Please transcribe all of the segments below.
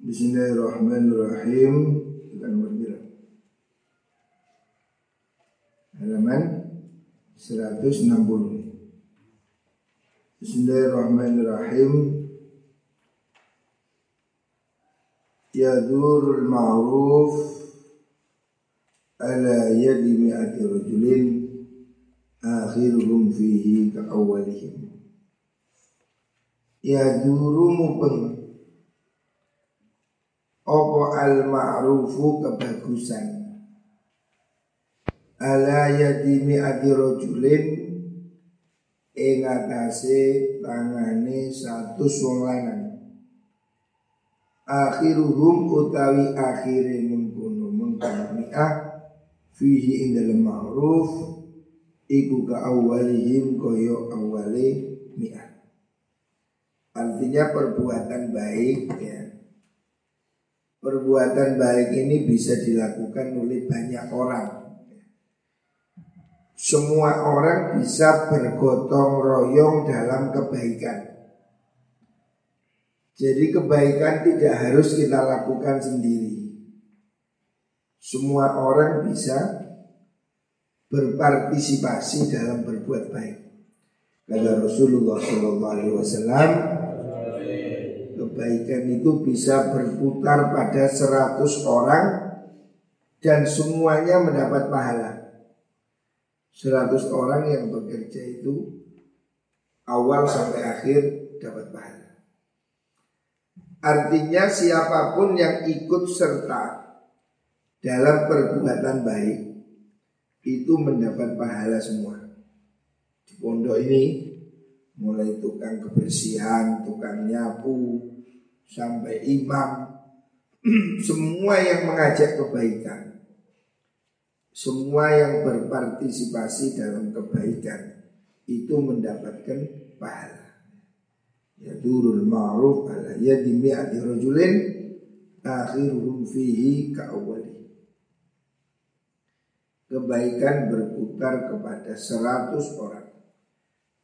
Bismillahirrahmanirrahim. Kita nomor berapa? Halaman 160. Bismillahirrahmanirrahim. Yadurul ma'ruf ala yadi mi'ati rajulin akhiruhum fihi ka awalihim. Yaduru mupeng Opo al ma'rufu kebagusan. Ala yadimi adi rojulin Ing tangane satu wong lanang. Akhiruhum utawi akhire mengkono mengkami'ah Fihi ing dalam ma'ruf Iku ka awalihim koyo awali mi'ah. Artinya perbuatan baik ya perbuatan baik ini bisa dilakukan oleh banyak orang. Semua orang bisa bergotong royong dalam kebaikan. Jadi kebaikan tidak harus kita lakukan sendiri. Semua orang bisa berpartisipasi dalam berbuat baik. Kata Rasulullah SAW, kebaikan itu bisa berputar pada 100 orang dan semuanya mendapat pahala. 100 orang yang bekerja itu awal sampai akhir dapat pahala. Artinya siapa pun yang ikut serta dalam perbuatan baik itu mendapat pahala semua. Di pondok ini mulai tukang kebersihan, tukang nyapu, sampai imam, semua yang mengajak kebaikan, semua yang berpartisipasi dalam kebaikan itu mendapatkan pahala. Ya durul ma'ruf ala yadi mi'ati rajulin akhiruhum fihi ka'awali. Kebaikan berputar kepada seratus orang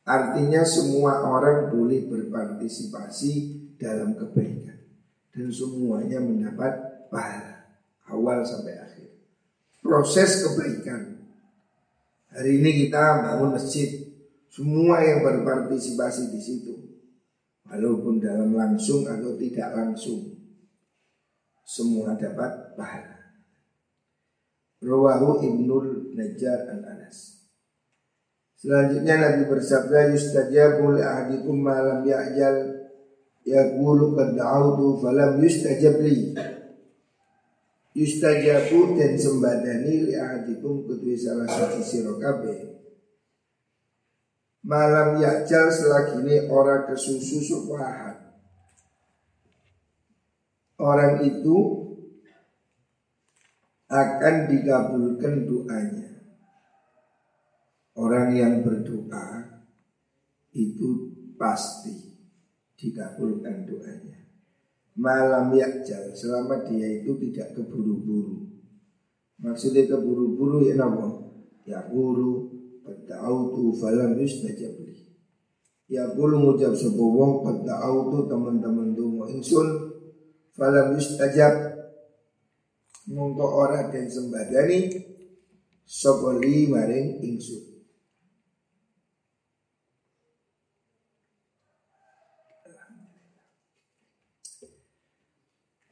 Artinya semua orang boleh berpartisipasi dalam kebaikan dan semuanya mendapat pahala awal sampai akhir. Proses kebaikan. Hari ini kita bangun masjid, semua yang berpartisipasi di situ, walaupun dalam langsung atau tidak langsung, semua dapat pahala. Rawahu Ibnul Najjar an Anas. Selanjutnya Nabi bersabda yustajabu li ahadikum ma lam ya'jal yaqulu qad da'awtu falam yustajab li. Yustajabu dan sembadani li ahadikum kedua salah satu sira Malam yakjal selagi ini orang kesusu supahat Orang itu akan dikabulkan doanya. Orang yang berdoa itu pasti dikabulkan doanya. Malam yakjal selama dia itu tidak keburu-buru. Maksudnya keburu-buru ya nama Ya guru Pada'autu falam yustajabli Ya guru ngucap sebuah wong Pada'autu teman-teman dungu insun Falam yustajab Mungko orang dan sembadani Sopoli maring insun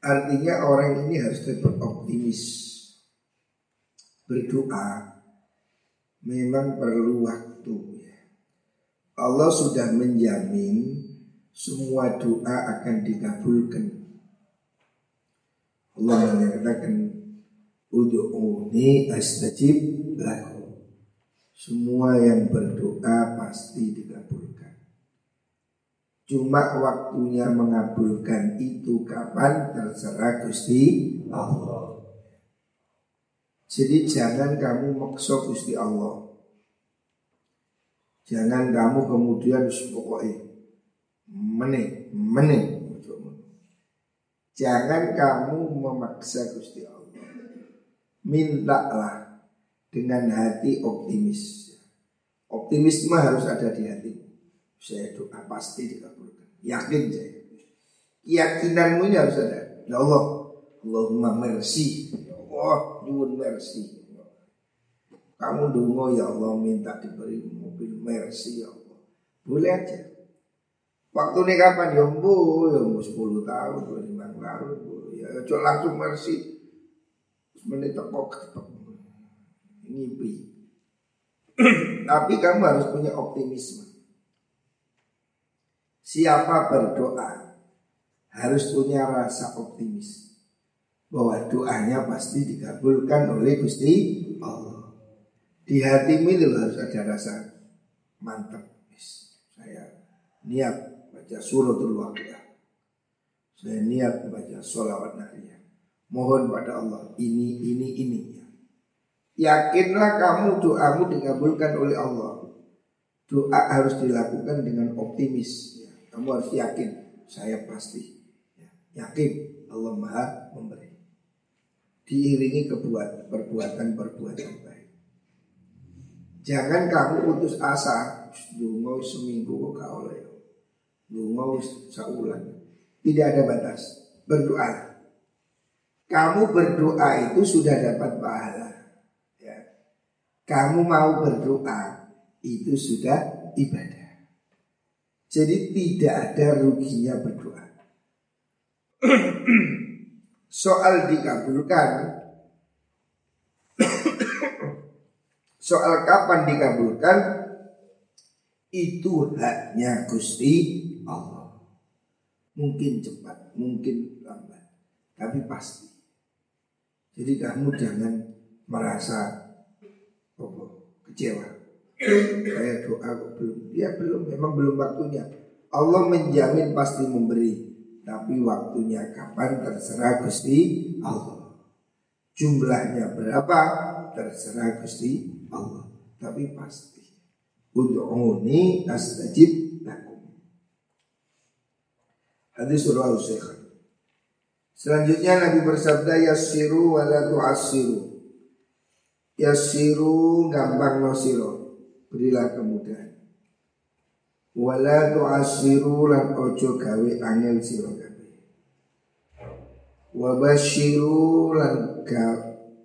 Artinya orang ini harus tetap optimis. Berdoa. Memang perlu waktu ya. Allah sudah menjamin Semua doa akan dikabulkan. Allah menyatakan Udu'uni astajib laku Semua yang berdoa pasti dikabulkan Cuma waktunya mengabulkan itu kapan terserah Gusti Allah. Jadi jangan kamu maksa Gusti Allah. Jangan kamu kemudian pokoknya menit, menit. Jangan kamu memaksa Gusti Allah. Mintalah dengan hati optimis. Optimisme harus ada di hati. Saya doa pasti dikabulkan. Yakin saya. Keyakinanmu ini harus ada. Ya Allah, Allahumma mercy. Ya Allah, nyuwun mercy. Kamu dungo ya Allah minta diberi mobil mercy ya Allah. Boleh aja. Waktu ini kapan ya bu, ya bu 10 tahun, 25 tahun, ya coba langsung mercy. Menit tepok tepok ngipi. Tapi kamu harus punya optimisme. Siapa berdoa harus punya rasa optimis bahwa doanya pasti dikabulkan oleh Gusti Allah. Di hati itu harus ada rasa mantap. Saya niat baca suratul waqiah. Saya niat baca sholawat nabi. Mohon pada Allah ini, ini, ini. Yakinlah kamu doamu dikabulkan oleh Allah. Doa harus dilakukan dengan optimis. Kamu harus yakin, saya pasti ya, yakin Allah Maha memberi. Diiringi kebuat perbuatan-perbuatan baik. Jangan kamu putus asa, mau seminggu kok gak oleh. mau saulan. Tidak ada batas. Berdoa. Kamu berdoa itu sudah dapat pahala. Ya. Kamu mau berdoa itu sudah ibadah. Jadi tidak ada ruginya berdoa. Soal dikabulkan. Soal kapan dikabulkan? Itu haknya Gusti Allah. Mungkin cepat, mungkin lambat Tapi pasti. Jadi kamu jangan merasa kecewa saya doa kok belum. Ya belum memang belum waktunya. Allah menjamin pasti memberi tapi waktunya kapan terserah Gusti Allah. Jumlahnya berapa terserah Gusti Allah. Tapi pasti. Untuk ini astajib lakum. Hadis surah Selanjutnya Nabi bersabda wa la tu'assiru. Yassiru gampang no siro berilah kemudahan. Wala tu'asiru lan ojo gawe angel sira kabeh. Wa lan ga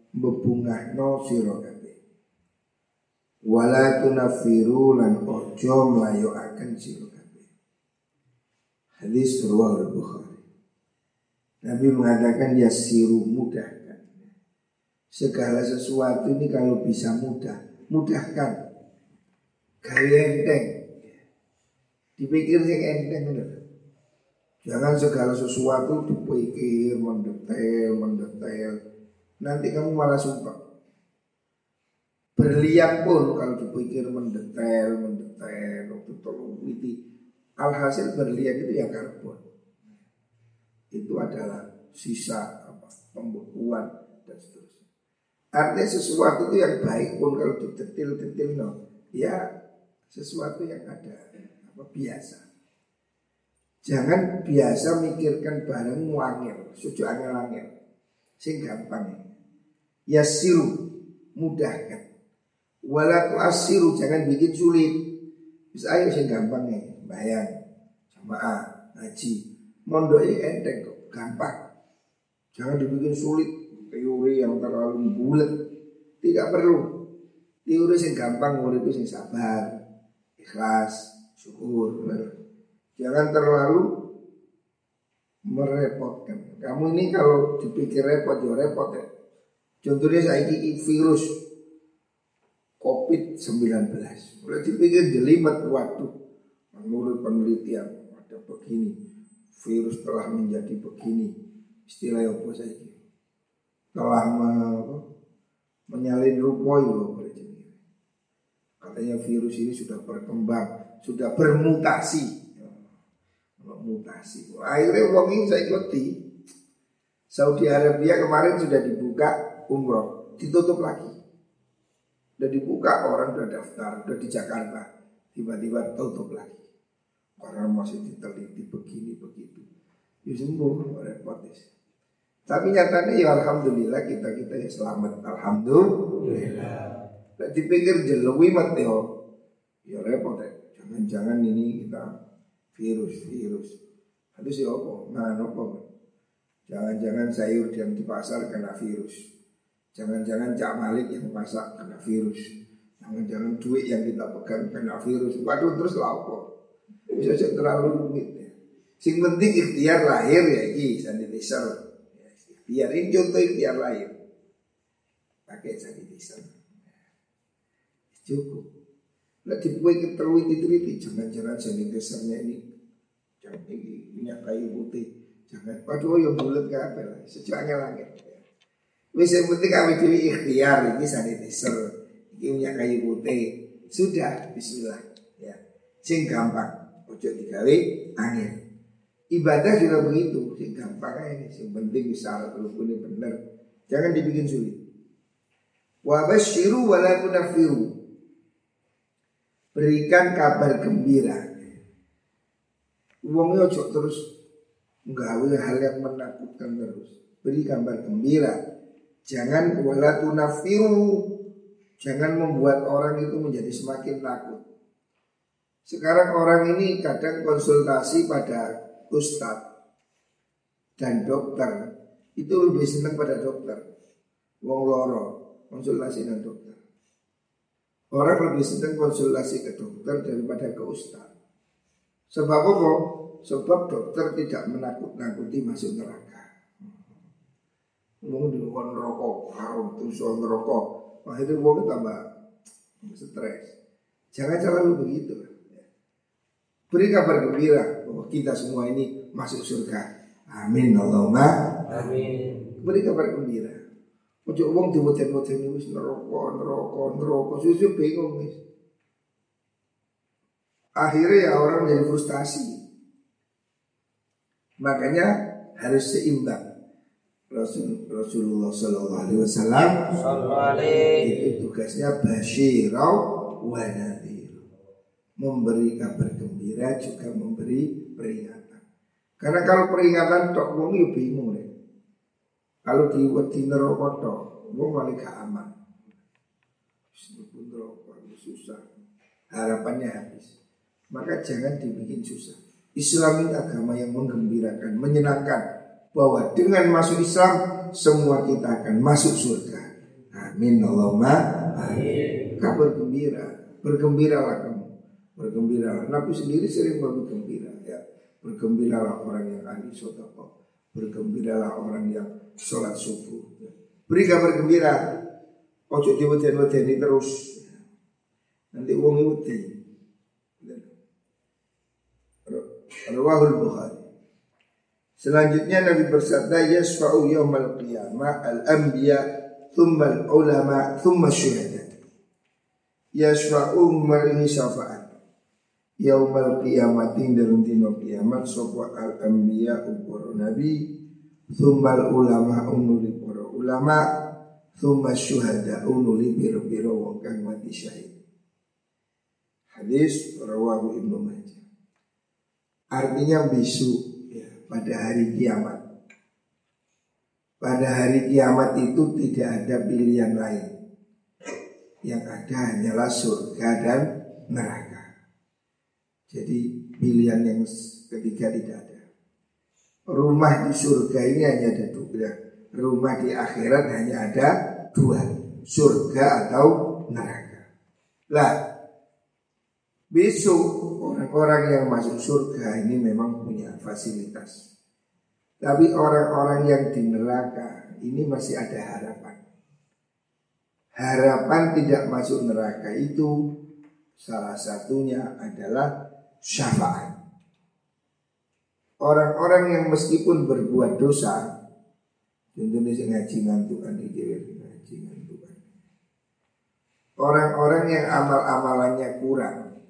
bebungahno sira kabeh. Wala tunafiru lan ojo mlayokaken sira kabeh. Hadis riwayat Bukhari. Nabi mengatakan ya siru mudahkan. Segala sesuatu ini kalau bisa mudah, mudahkan gaya enteng. Dipikir yang enteng bener. Jangan segala sesuatu dipikir mendetail, mendetail. Nanti kamu malah sumpah. Berlian pun kalau dipikir mendetail, mendetail, waktu tolong witi. Alhasil berlian itu ya karbon. Itu adalah sisa apa pembekuan dan seterusnya. Artinya sesuatu itu yang baik pun kalau ditetil-tetil no, ya sesuatu yang ada apa biasa. Jangan biasa mikirkan bareng wangil, suju angel-angel. Sing gampang ya. siru mudahkan. Walau asiru jangan bikin sulit. Bisa ayo sing gampang bayang, jamaah, ngaji. Mondok enteng kok, gampang. Jangan dibikin sulit, teori yang terlalu bulat. Tidak perlu. Teori yang gampang, murid yang sabar, ikhlas, syukur. Jangan terlalu merepotkan. Kamu ini kalau dipikir repot, ya repot ya. Contohnya saya ini virus COVID-19. Mulai dipikir jelimet waktu. Menurut penelitian ada begini. Virus telah menjadi begini. Istilah apa saya ini? Telah menyalin rupoy loh Katanya virus ini sudah berkembang, sudah bermutasi. Mutasi. Akhirnya uang ini saya ikuti. Saudi Arabia kemarin sudah dibuka umroh, ditutup lagi. Sudah dibuka orang sudah daftar, sudah di Jakarta, tiba-tiba tutup lagi. Karena masih diteliti begini begitu. Ya sembuh, repot Tapi nyatanya ya Alhamdulillah kita kita ya selamat. Alhamdulillah. Nah, dipikir jelewi mati Ya repot ya. Jangan-jangan ini kita virus, virus. Aduh sih apa? Nah, apa? Jangan-jangan sayur yang di pasar kena virus. Jangan-jangan Cak Malik yang masak kena virus. Jangan-jangan duit yang kita pegang kena virus. Waduh terus lapo. Bisa terlalu rumit ya. Sing penting ikhtiar lahir ya iki sanitizer. Biar ini contoh ikhtiar lahir. Pakai sanitizer. Cukup. Nah dibuat keterui diteliti jangan-jangan sanitizernya ini jangan ini minyak kayu putih jangan waduh yang bulat ke apa lah langit Wis yang penting kami dewi ikhtiar ini sanitizer, ini minyak kayu putih. Sudah bismillah ya. Sing gampang, ojo digawe angin. Ibadah juga begitu, sing gampang ini, sing penting bisa ini benar. Jangan dibikin sulit. Wa basyiru wa la. Berikan kabar gembira. Uangnya ojo terus. Nggawe hal yang menakutkan terus. Beri kabar gembira. Jangan wala tunafiru Jangan membuat orang itu menjadi semakin takut. Sekarang orang ini kadang konsultasi pada ustadz dan dokter. Itu lebih senang pada dokter. Wong loro konsultasi dengan dokter Orang lebih senang konsultasi ke dokter daripada ke ustadz Sebab apa? Sebab dokter tidak menakut-nakuti masuk neraka Wong di luar rokok, harum terus on rokok. Akhirnya wong tambah stres. Jangan selalu begitu. Beri kabar gembira bahwa kita semua ini masuk surga. Amin Allahumma. Amin. Beri kabar gembira. Ojo wong diwoten-woten wis neraka, neraka, neraka. Susu bingung wis. Akhirnya ya orang menjadi frustasi. Makanya harus seimbang. Rasul Rasulullah Sallallahu Alaihi Wasallam itu tugasnya basyirau wa memberi kabar gembira juga memberi peringatan. Karena kalau peringatan tok wong yo bingung. Kalau di wedi neraka tok, wong malah gak aman. Meskipun neraka susah, harapannya habis. Maka jangan dibikin susah. Islam ini agama yang menggembirakan, menyenangkan, bahwa dengan masuk Islam semua kita akan masuk surga. Amin Allahumma. Kabar gembira, bergembiralah kamu, bergembiralah. Nabi sendiri sering bergembira ya. Bergembiralah orang yang ahli sodako, bergembiralah orang yang sholat subuh. Beri kabar gembira, ojo diweden-wedeni terus. Nanti uang itu Rawahul Bukhari Selanjutnya Nabi bersabda yasfa'u yawmal qiyamah al-anbiya thumma al-ulama thumma syuhada. Yasfa'u ini syafaat. Yaumal qiyamatin dalam dino kiamat sapa al-anbiya upara nabi thumma al-ulama unuli para ulama thumma syuhada unuli biro-biro wong kang mati syahid. Hadis rawahu Ibnu Majah. Artinya bisu pada hari kiamat. Pada hari kiamat itu tidak ada pilihan lain. Yang ada hanyalah surga dan neraka. Jadi pilihan yang ketiga tidak ada. Rumah di surga ini hanya ada dua. Rumah di akhirat hanya ada dua. Surga atau neraka. Lah, besok orang-orang yang masuk surga ini memang punya fasilitas. Tapi orang-orang yang di neraka ini masih ada harapan. Harapan tidak masuk neraka itu salah satunya adalah syafaat. Orang-orang yang meskipun berbuat dosa, contohnya ngaji ngantukan ngaji ngantukan. Orang-orang yang amal-amalannya kurang,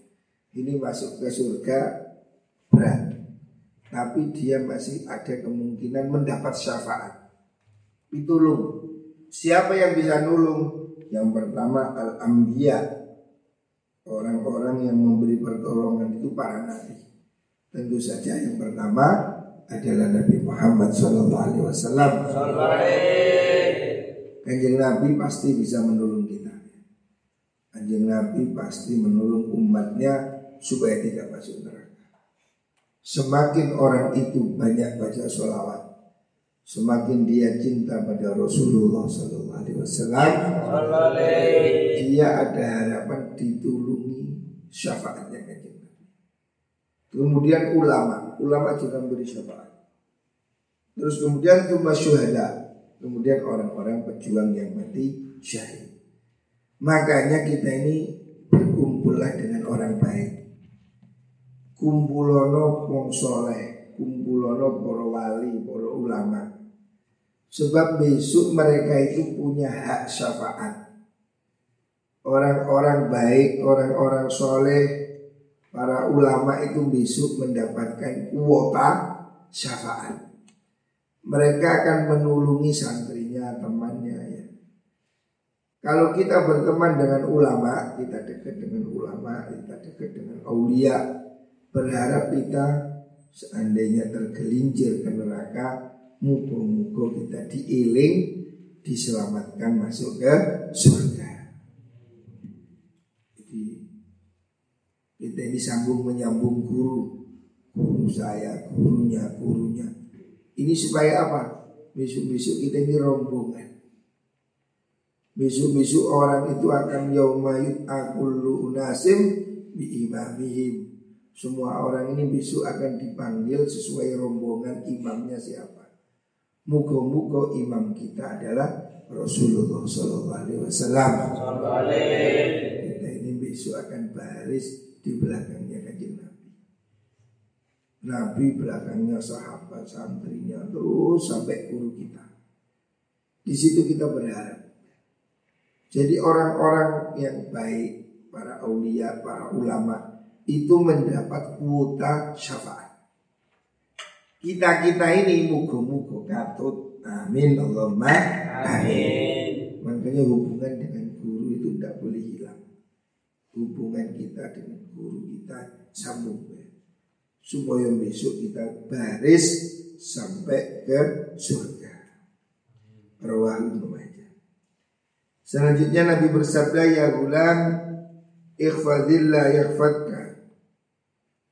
ini masuk ke surga berat. Tapi dia masih ada kemungkinan mendapat syafaat. Ditulung. Siapa yang bisa nulung? Yang pertama al-anbiya. Orang-orang yang memberi pertolongan itu para nabi. Tentu saja yang pertama adalah Nabi Muhammad SAW. Kanjeng Nabi pasti bisa menolong kita. Kanjeng Nabi pasti menolong umatnya supaya tidak masuk neraka. Semakin orang itu banyak baca sholawat, Semakin dia cinta pada Rasulullah Sallallahu Alaihi Wasallam, dia ada harapan ditulungi syafaatnya kanjeng Kemudian ulama, ulama juga memberi syafaat. Terus kemudian cuma syuhada, kemudian orang-orang pejuang yang mati syahid. Makanya kita ini berkumpullah dengan orang baik. Kumpulono wong soleh, kumpulono para wali, ulama. Sebab besok mereka itu punya hak syafaat. Orang-orang baik, orang-orang soleh, para ulama itu besok mendapatkan kuota syafaat. Mereka akan menulungi santrinya, temannya ya. Kalau kita berteman dengan ulama, kita dekat dengan ulama, kita dekat dengan aulia, berharap kita seandainya tergelincir ke neraka Muka-muka kita diiling Diselamatkan masuk ke surga. Jadi Kita ini sambung menyambung guru. Guru saya, gurunya, gurunya. Ini supaya apa? Besok-besok kita ini rombongan. Besok-besok orang itu akan yaumayut akullu unasim bi imamihim. Semua orang ini besok akan dipanggil sesuai rombongan imamnya siapa Muka-muka imam kita adalah Rasulullah Sallallahu Alaihi. Kita ini besok akan baris di belakangnya Nabi. Nabi belakangnya sahabat santrinya terus sampai guru kita. Di situ kita berharap. Jadi orang-orang yang baik, para aulia, para ulama itu mendapat kuota syafaat. Kita-kita ini mugo-mugo katut. Amin Allahumma amin. Makanya hubungan dengan guru itu tidak boleh hilang. Hubungan kita dengan guru kita sambung ya. Supaya besok kita baris sampai ke surga. Rawah Ibnu Selanjutnya Nabi bersabda ya gulam ikhfadillah yakhfadka.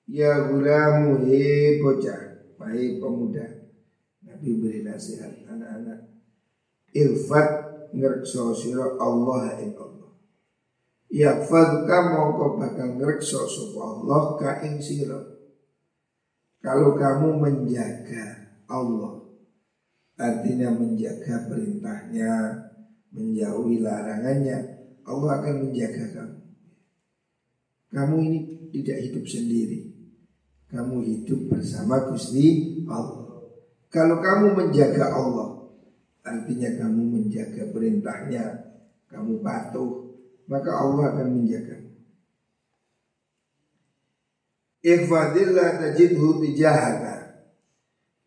Ya gulamu he bocah Wahai pemuda Nabi beri nasihat anak-anak. Ilfat ngerkso siro Allah in Allah. Yakfadka mongko bakal ngerkso sopa Allah ka ing siro Kalau kamu menjaga Allah Artinya menjaga perintahnya Menjauhi larangannya Allah akan menjaga kamu. Kamu ini tidak hidup sendiri kamu hidup bersama Gusti Allah. Kalau kamu menjaga Allah, artinya kamu menjaga perintahnya, kamu patuh, maka Allah akan menjaga. Ikhfadillah tajidhu tijahaka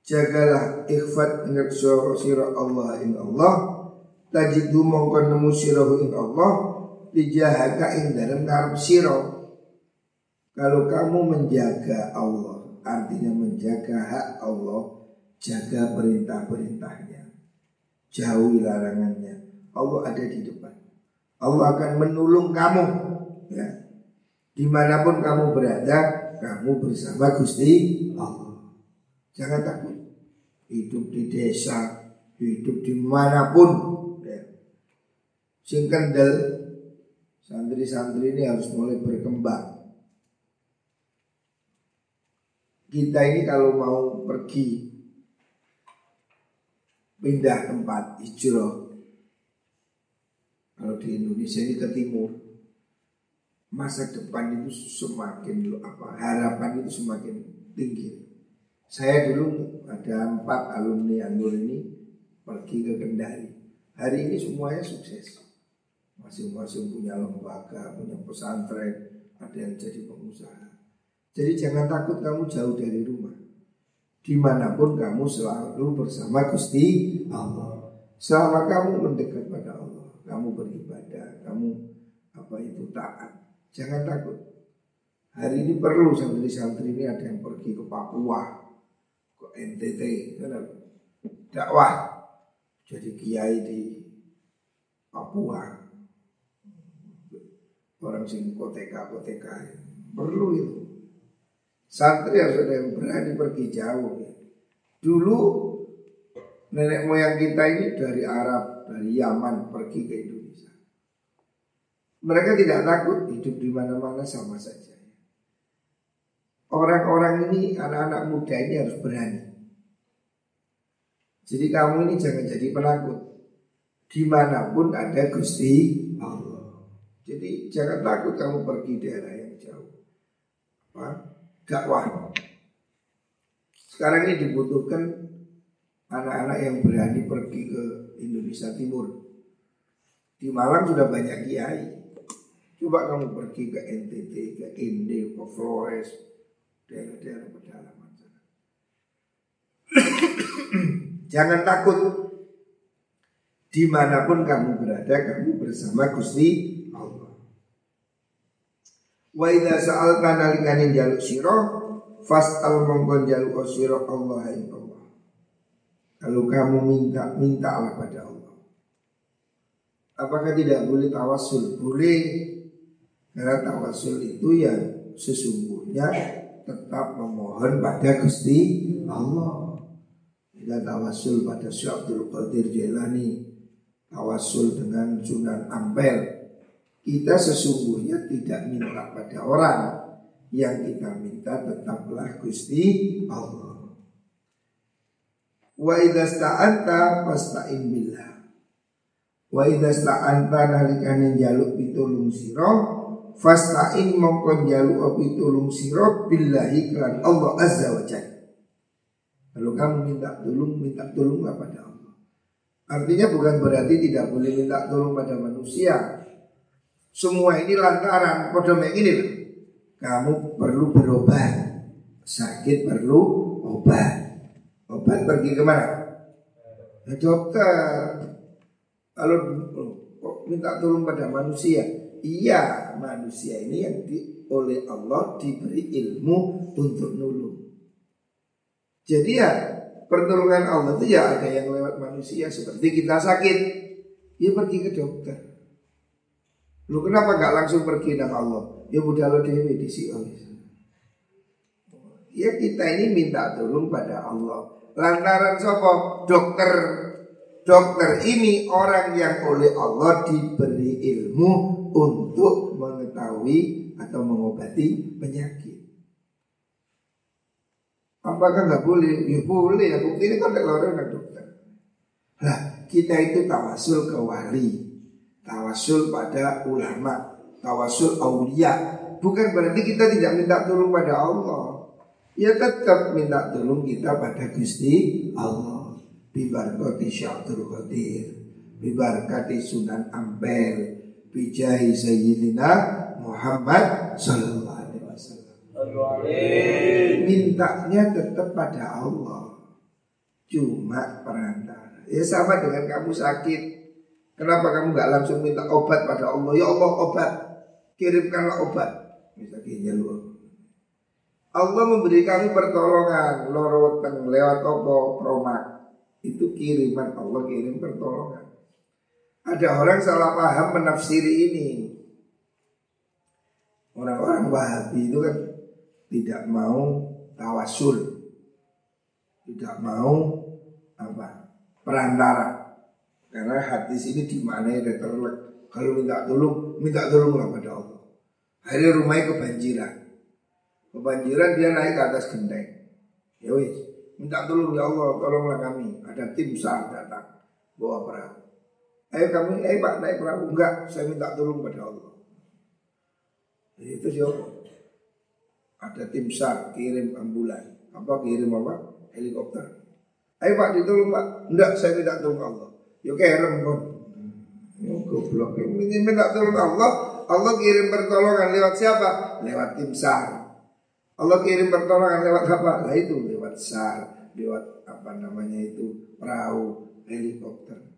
Jagalah ikhfad ngerso sira Allah in Allah Tajidhu mongkon nemu sirahu in Allah Tijahaka ing dalam ngarep sirah kalau kamu menjaga Allah, artinya menjaga hak Allah, jaga perintah-perintahnya, jauhi larangannya. Allah ada di depan. Allah akan menolong kamu. Ya. Di mana pun kamu berada, kamu bersama Gusti Allah. Jangan takut. Hidup di desa, hidup di mana pun. Ya. Sing santri-santri ini harus mulai berkembang kita ini kalau mau pergi pindah tempat hijrah. Kalau di Indonesia ini ke timur masa depan itu semakin apa harapan itu semakin tinggi. Saya dulu ada empat alumni Anur ini pergi ke Kendari. Hari ini semuanya sukses. Masing-masing punya lembaga punya pesantren ada yang jadi pengusaha jadi jangan takut kamu jauh dari rumah. Di mana pun kamu selalu bersama Gusti Allah. Selama kamu mendekat pada Allah, kamu beribadah, kamu apa itu taat. Jangan takut. Hari ini perlu santri-santri ini ada yang pergi ke Papua, ke NTT, dakwah. Jadi kiai di Papua, orang sing koteka koteka perlu itu. Santri harus ada yang berani pergi jauh. Dulu Nenek moyang kita ini dari Arab, dari Yaman pergi ke Indonesia. Mereka tidak takut hidup di mana-mana sama saja. Orang-orang ini, anak-anak muda ini harus berani. Jadi kamu ini jangan jadi penakut. Di mana pun ada Gusti Allah. Jadi jangan takut kamu pergi daerah yang jauh. Apa? Dakwah. Sekarang ini dibutuhkan anak-anak yang berani pergi ke Indonesia Timur. Di Malang sudah banyak kiai. Coba kamu pergi ke NTT, ke Inde, ke Flores, daerah-daerah pedalaman. Jangan takut di mana pun kamu berada, kamu bersama Gusti. Wa idza sa'alta nalikanin jaluk sira fas'al mongkon jaluk sira Allah ya Allah. Kalau kamu minta, mintalah pada Allah. Apakah tidak boleh tawasul? Boleh. Karena tawasul itu yang sesungguhnya tetap memohon pada Gusti Allah. Tidak tawasul pada Syekh Abdul Qadir Jailani, tawasul dengan Sunan Ampel. Kita sesungguhnya tidak minta pada orang, yang kita minta tetaplah Gusti Allah. Wa idza sta'anta fasta'in billah. Wa idza sta'anta nalikane jaluk pitulung sira Fasta'in mongkon jalu api tulung sirot billahi kelan Allah azza wa jalla. Kalau kamu minta tolong, minta tolonglah pada Allah. Artinya bukan berarti tidak boleh minta tolong pada manusia. Semua ini lantaran kodom ini loh. Kamu perlu berobat. Sakit perlu obat. Obat pergi ke mana? Ya dokter. Kalau oh, minta tolong pada manusia, iya manusia ini yang di, oleh Allah diberi ilmu untuk nulung. Jadi ya pertolongan Allah itu ya ada yang lewat manusia seperti kita sakit, ya pergi ke dokter. Lu kenapa nggak langsung pergi dengan Allah? Ya udah lo dewi di si Ya kita ini minta tolong pada Allah. Lantaran sopo dokter dokter ini orang yang oleh Allah diberi ilmu untuk mengetahui atau mengobati penyakit. Apakah nggak boleh? Ya boleh ya. Bukti ini kan orang dokter. Nah, kita itu tawasul ke wali, tawasul pada ulama, tawasul aulia. Bukan berarti kita tidak minta tolong pada Allah. Ya tetap minta tolong kita pada Gusti Allah. Bibarkati Syaikhul Qadir, bibarkati Sunan Ampel, bijahi Sayyidina Muhammad Sallallahu Mintanya tetap pada Allah Cuma perantara Ya sama dengan kamu sakit Kenapa kamu gak langsung minta obat pada Allah? Ya Allah obat. Kirimkanlah obat. Misalnya lu. Allah memberi kami pertolongan. Loroteng lewat opo promak. Itu kiriman Allah kirim pertolongan. Ada orang salah paham menafsiri ini. Orang-orang Wahabi itu kan tidak mau tawasul, tidak mau apa? Perantara, karena hadis ini dimaknai retorlek. Kalau minta tolong, minta tolonglah pada Allah. Hari rumahnya kebanjiran, kebanjiran dia naik ke atas genteng. Ya wis, minta tolong ya Allah, tolonglah kami. Ada tim sar datang bawa perahu. Ayo kami, ayo pak naik perahu. Enggak, saya minta tolong pada Allah. Itu siapa? Ada tim SAR kirim ambulan. Apa kirim apa? Helikopter. Ayo Pak ditolong Pak. Enggak, saya tidak tolong Allah. Yo kerem kon. Yo goblok. Ini minta tolong Allah. Allah kirim pertolongan lewat siapa? Lewat tim SAR. Allah kirim pertolongan lewat apa? Lah itu lewat SAR, lewat apa namanya itu perahu, helikopter.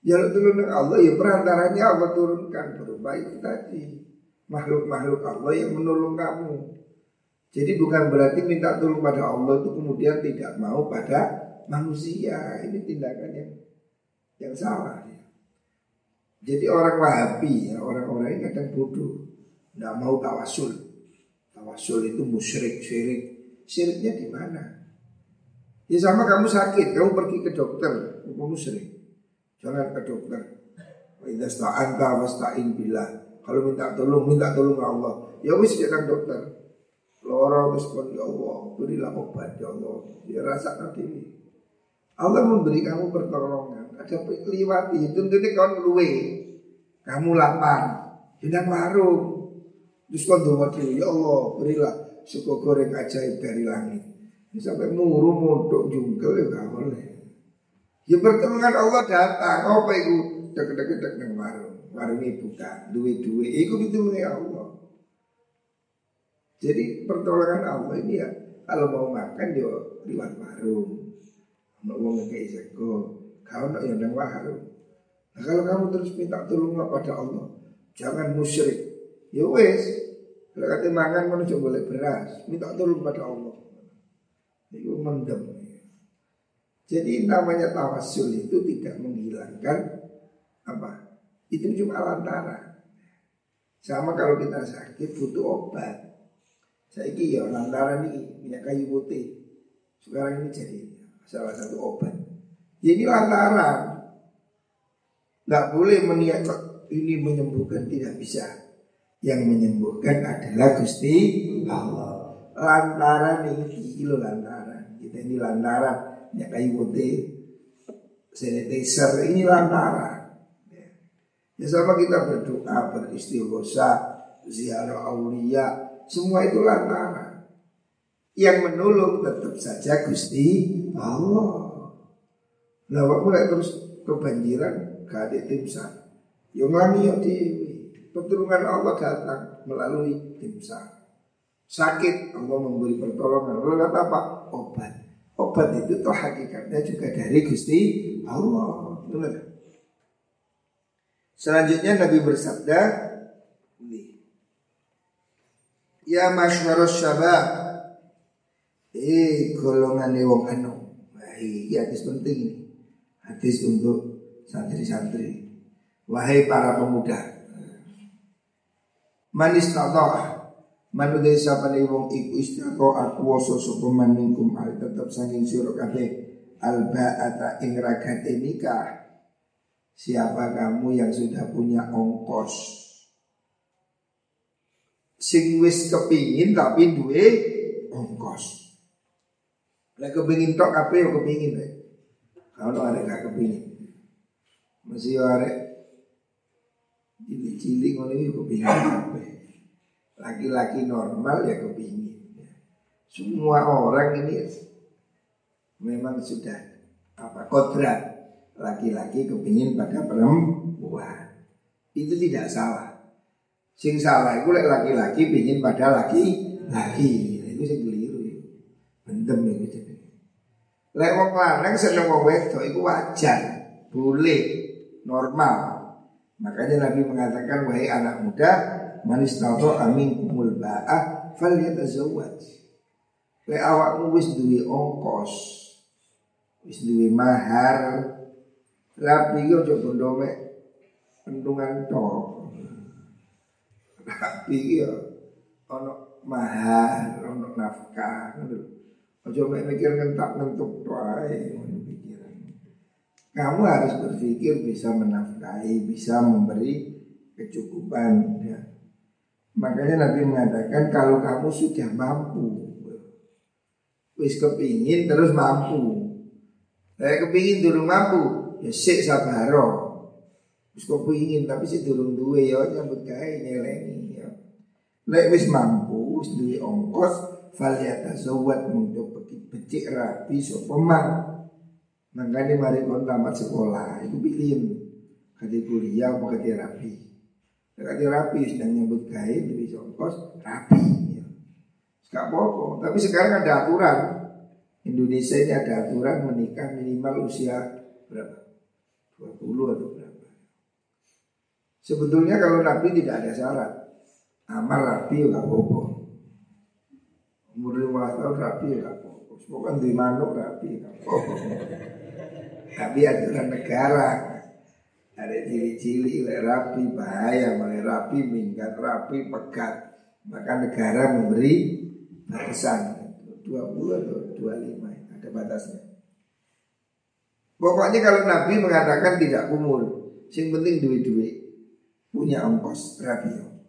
Jalur turun Allah ya perantaranya Allah turunkan berupa itu tadi makhluk-makhluk Allah yang menolong kamu. Jadi bukan berarti minta tolong pada Allah itu kemudian tidak mau pada manusia. Ini tindakan yang yang salah. Jadi orang Wahabi, ya, orang-orang ini kadang bodoh, tidak mau tawasul. Tawasul itu musyrik, syirik. Syiriknya di mana? Ya sama kamu sakit, kamu pergi ke dokter, kamu sering. Jangan ke dokter. Kalau minta tolong, minta tolong Allah. Ya wis jangan dokter. Loro wis kon ya Allah, berilah obat ya Allah. Ya rasakan ini. Allah memberi kamu pertolongan. Ada liwati, tentunya kau luwe. Kamu lapar, tidak warung. Terus kau doa ya Allah, berilah suku goreng ajaib dari langit. Sampai muru muntuk jungkel ya gak boleh. Ya pertolongan Allah datang, apa itu? Dek-dek-dek nang warung. Warung buka, duit-duit. Itu pitulunge Allah. Jadi pertolongan Allah ini ya kalau mau makan dia liwat warung. Mau kayak sego, kau nak yang warung. Nah, kalau kamu terus minta tolonglah pada Allah, jangan musyrik. Ya wes, kalau kata makan mana coba boleh beras, minta tolong pada Allah. Itu mendem. Jadi namanya tawasul itu tidak menghilangkan apa? Itu cuma lantaran. Sama kalau kita sakit butuh obat. Saya ya lantaran ini minyak kayu putih. Sekarang ini jadi salah satu obat. Jadi lantaran. Tidak boleh meniat ini menyembuhkan tidak bisa. Yang menyembuhkan adalah Gusti Allah. Lantaran ini kilo lantaran ini lantaran ya kayu putih sanitizer ini lantaran ya. ya sama kita berdoa beristighosa ziarah aulia semua itu lantaran yang menolong tetap saja Gusti Allah nah waktu terus kebanjiran gak ada yang lagi ya di pertolongan Allah datang melalui tim sar. Sakit Allah memberi pertolongan. Lalu kata apa? Obat. Obat itu toh hakikatnya juga dari Gusti Allah. Benar. Selanjutnya Nabi bersabda, Ya masyarus syabab Eh golongan wong anu. Wahai hadis penting ini Hadis untuk santri-santri Wahai para pemuda Manis ta'ta'ah Manudai sapa ni wong iku istiqo aku waso sapa maningkum al tetep saking sira kabeh alba'ata ing ragate nikah. Siapa kamu yang sudah punya ongkos? Sing wis kepingin tapi duwe ongkos. Lek kepingin tok kabeh yo kepingin rek. Kalau ada gak kepingin. Masih arek cilik-cilik ngono iki kepingin kabeh laki-laki normal ya kepingin. Semua orang ini memang sudah apa kodrat laki-laki kepingin pada perempuan. Itu tidak salah. Sing salah itu laki-laki pingin pada laki-laki. Itu sing Lek wong lanang seneng wong wedok itu wajar, boleh, normal. Makanya Nabi mengatakan wahai anak muda, manis tato amin kumul ba'ah fal yatazawwaj. Le awakmu wis duwe ongkos, wis duwe mahar, rapi yo aja bondo mek pentungan tok. Rapi yo ono mahar, ono nafkah ngono. Aja mek mikir ngentak ngentuk ae pikiran. Kamu harus berpikir bisa menafkahi, bisa memberi kecukupan ya. Makanya Nabi mengatakan kalau kamu sudah mampu Wis kepingin terus mampu Saya kepingin durung mampu Ya sik sabaro Wis kepingin tapi si durung duwe ya nyambut gawe nyelengi ya Lek wis mampu wis duwe ongkos fal yatazawwad untuk becik rapi so pemar Makanya mari kon tamat sekolah itu pilihin Kadi kuliah apa kadi rapi Kati rapi sedang nyebut gaib lebih songkos rapi. Ya. Gak apa-apa. Tapi sekarang ada aturan. Indonesia ini ada aturan menikah minimal usia berapa? 20 atau berapa? Sebetulnya kalau Nabi tidak ada syarat. Amal rapi ya gak apa-apa. Umur 15 tahun rapi ya gak apa-apa. Di manuk rapi ya gak apa-apa. Tapi aturan negara ada cili-cili rapi bahaya mulai rapi minggat rapi pekat maka negara memberi batasan 20 atau 25 ada ada batasnya. Pokoknya kalau Nabi mengatakan tidak kumul, yang penting duit-duit punya ongkos rabio.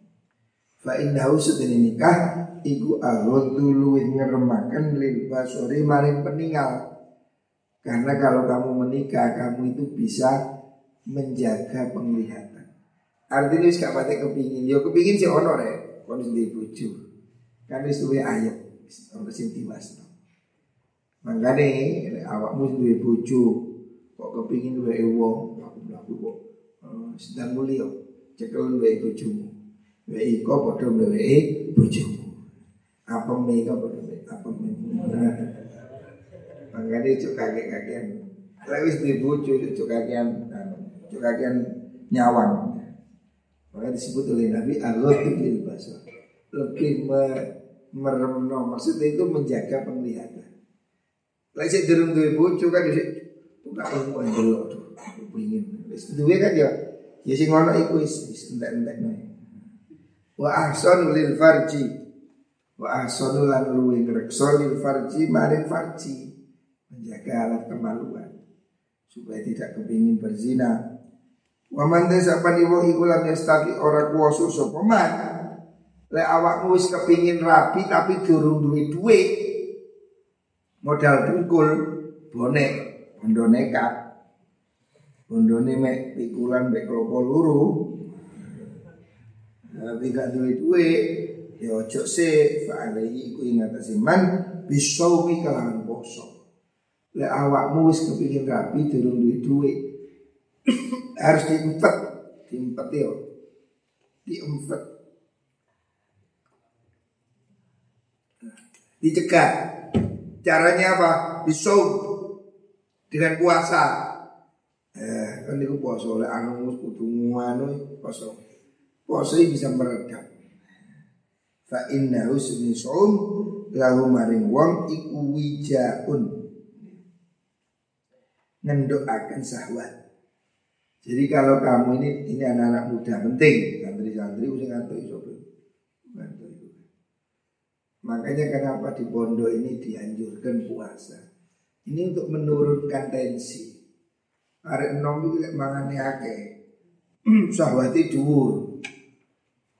Fa innahu sedene nikah iku aghaddu luwih ngeremaken lil basori maring peninggal. Karena kalau kamu menikah kamu itu bisa menjaga penglihatan. Artinya wis gak pati kepingin, yo kepingin si ono rek, kon di bojo. Kan wis duwe ayat, ono sing diwasno. Mangkane awakmu duwe bojo, kok kepingin duwe wong, aku kok uh, sedang mulia, cekel duwe bojomu. Duwe iko padha duwe bojomu. Apa mega padha apa mega. Mangkane cuk kakek-kakean. Lewis duwe bojo cuk kakean, cuk kakean nyawang. Maka disebut oleh Nabi Allah lil basar. Lebih me, meremno maksudnya itu menjaga penglihatan. Lagi sih durung duwe bojo kan dhisik buka ilmu delok tuh. Pengin. Wis duwe kan ya ya sing ngono iku wis wis entek-entek Wa ahsanu lil farji. Wa ahsanu lan luwih ngrekso lil farji maring farji. Menjaga alat kemaluan supaya tidak kepingin berzina Wa man desapani wong iku lam yastati ora kuwasa sapa man. Lek awakmu wis kepingin rapi tapi durung duwe duit. Modal tungkul bonek bondo nekat. Bondone mek pikulan mek klopo luru. Tapi gak duwe duit ya ojo se fa alaihi iku ing atase man bisaumi kelawan poso. Lek awakmu wis kepingin rapi durung duwe duit harus diempet, diempet ya, diempet, dicegah. Caranya apa? Bisau dengan puasa. Eh, kan itu puasa oleh anu kudu puasa. Puasa ini bisa meredam. Fa inna husni saum lahu maring wong iku wijaun. Ngendokaken sahwat. Jadi kalau kamu ini ini anak-anak muda penting santri-santri usah ngantuk iso. Makanya kenapa di pondok ini dianjurkan puasa. Ini untuk menurunkan tensi. Arek enom iki lek mangane akeh. Sahwati dhuwur.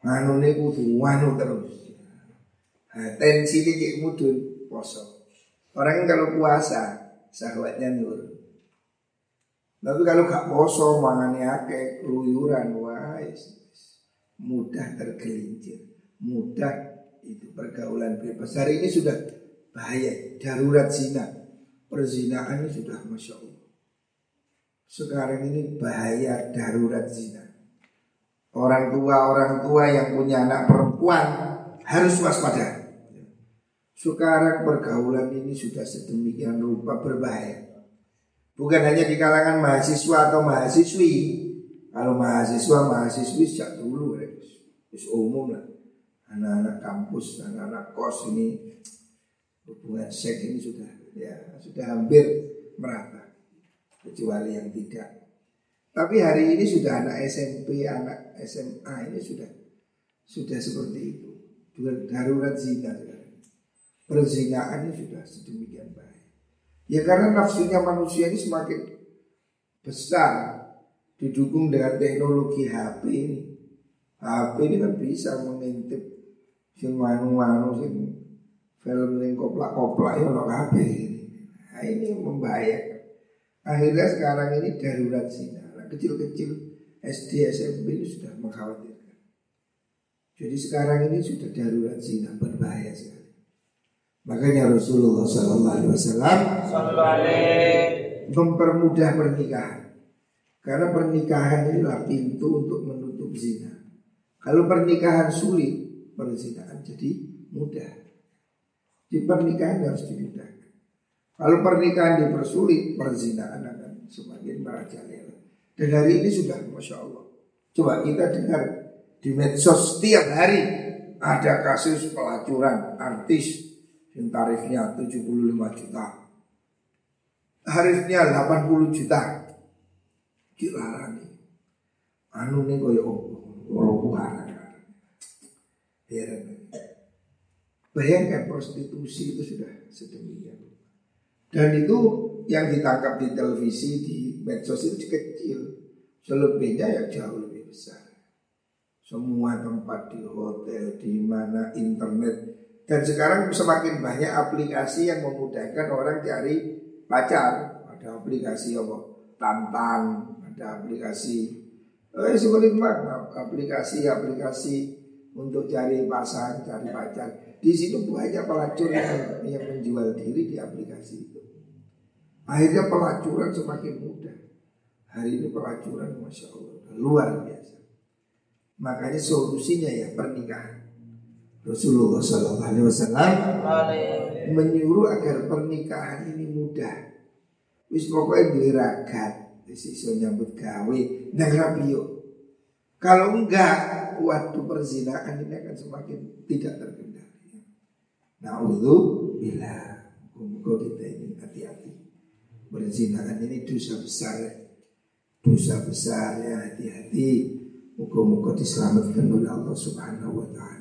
Manune kudu nganu terus. Nah, tensi ini kayak mudun poso. Orang kalau puasa sahwatnya nurun. Tapi kalau gak poso mangane akeh keluyuran wah mudah tergelincir, mudah itu pergaulan bebas. Hari ini sudah bahaya, darurat zina. Perzinaan ini sudah masya Allah. Sekarang ini bahaya darurat zina. Orang tua orang tua yang punya anak perempuan harus waspada. Sekarang pergaulan ini sudah sedemikian rupa berbahaya. Bukan hanya di kalangan mahasiswa atau mahasiswi. Kalau mahasiswa, mahasiswi sejak dulu ya. umum lah. Anak-anak kampus, anak-anak kos ini hubungan seks ini sudah ya sudah hampir merata. Kecuali yang tidak. Tapi hari ini sudah anak SMP, anak SMA ini sudah sudah seperti itu. Darurat zina sekarang. Perzinaan ini sudah sedemikian baik. Ya karena nafsunya manusia ini semakin besar didukung dengan teknologi HP ini. HP ini kan bisa mengintip sing manu-manu sing film yang koplak-koplak ya HP ini. Nah, ini membahayakan. Akhirnya sekarang ini darurat sih. Kecil-kecil SD SMP ini sudah mengkhawatirkan. Jadi sekarang ini sudah darurat zina berbahaya sekali. Makanya Rasulullah Wasallam mempermudah pernikahan. Karena pernikahan inilah pintu untuk menutup zina. Kalau pernikahan sulit, perzinahan jadi mudah. Di pernikahan harus dimudahkan. Kalau pernikahan dipersulit, perzinahan akan semakin merajalela. Dan hari ini sudah, masya Allah. Coba kita dengar di medsos setiap hari ada kasus pelacuran artis yang tarifnya 75 juta. Tarifnya 80 juta. Dilarani Anu nih kaya Rokuhan Heran. Bayangkan prostitusi itu sudah sedemikian Dan itu yang ditangkap di televisi di medsos itu kecil. Selebihnya ya jauh lebih besar. Semua tempat di hotel, di mana internet. Dan sekarang semakin banyak aplikasi yang memudahkan orang cari pacar. Ada aplikasi apa? Tantan, ada aplikasi eh sebenarnya mah aplikasi-aplikasi untuk cari pasangan, cari pacar. Di situ banyak pelacur yang, yang menjual diri di aplikasi. Akhirnya pelacuran semakin mudah. Hari ini pelacuran Masya Allah luar biasa. Makanya solusinya ya pernikahan. Rasulullah Sallallahu Alaihi Wasallam menyuruh agar pernikahan ini mudah. Wis pokoknya beli ragat, iso nyambut gawe, dan rapi Kalau enggak, waktu perzinaan ini akan semakin tidak terkendali. Nah, bila Muka kita ini. Perzinaan ini dosa besar Dosa besar ya hati-hati. Muka-muka diselamatkan oleh Allah subhanahu wa ta'ala.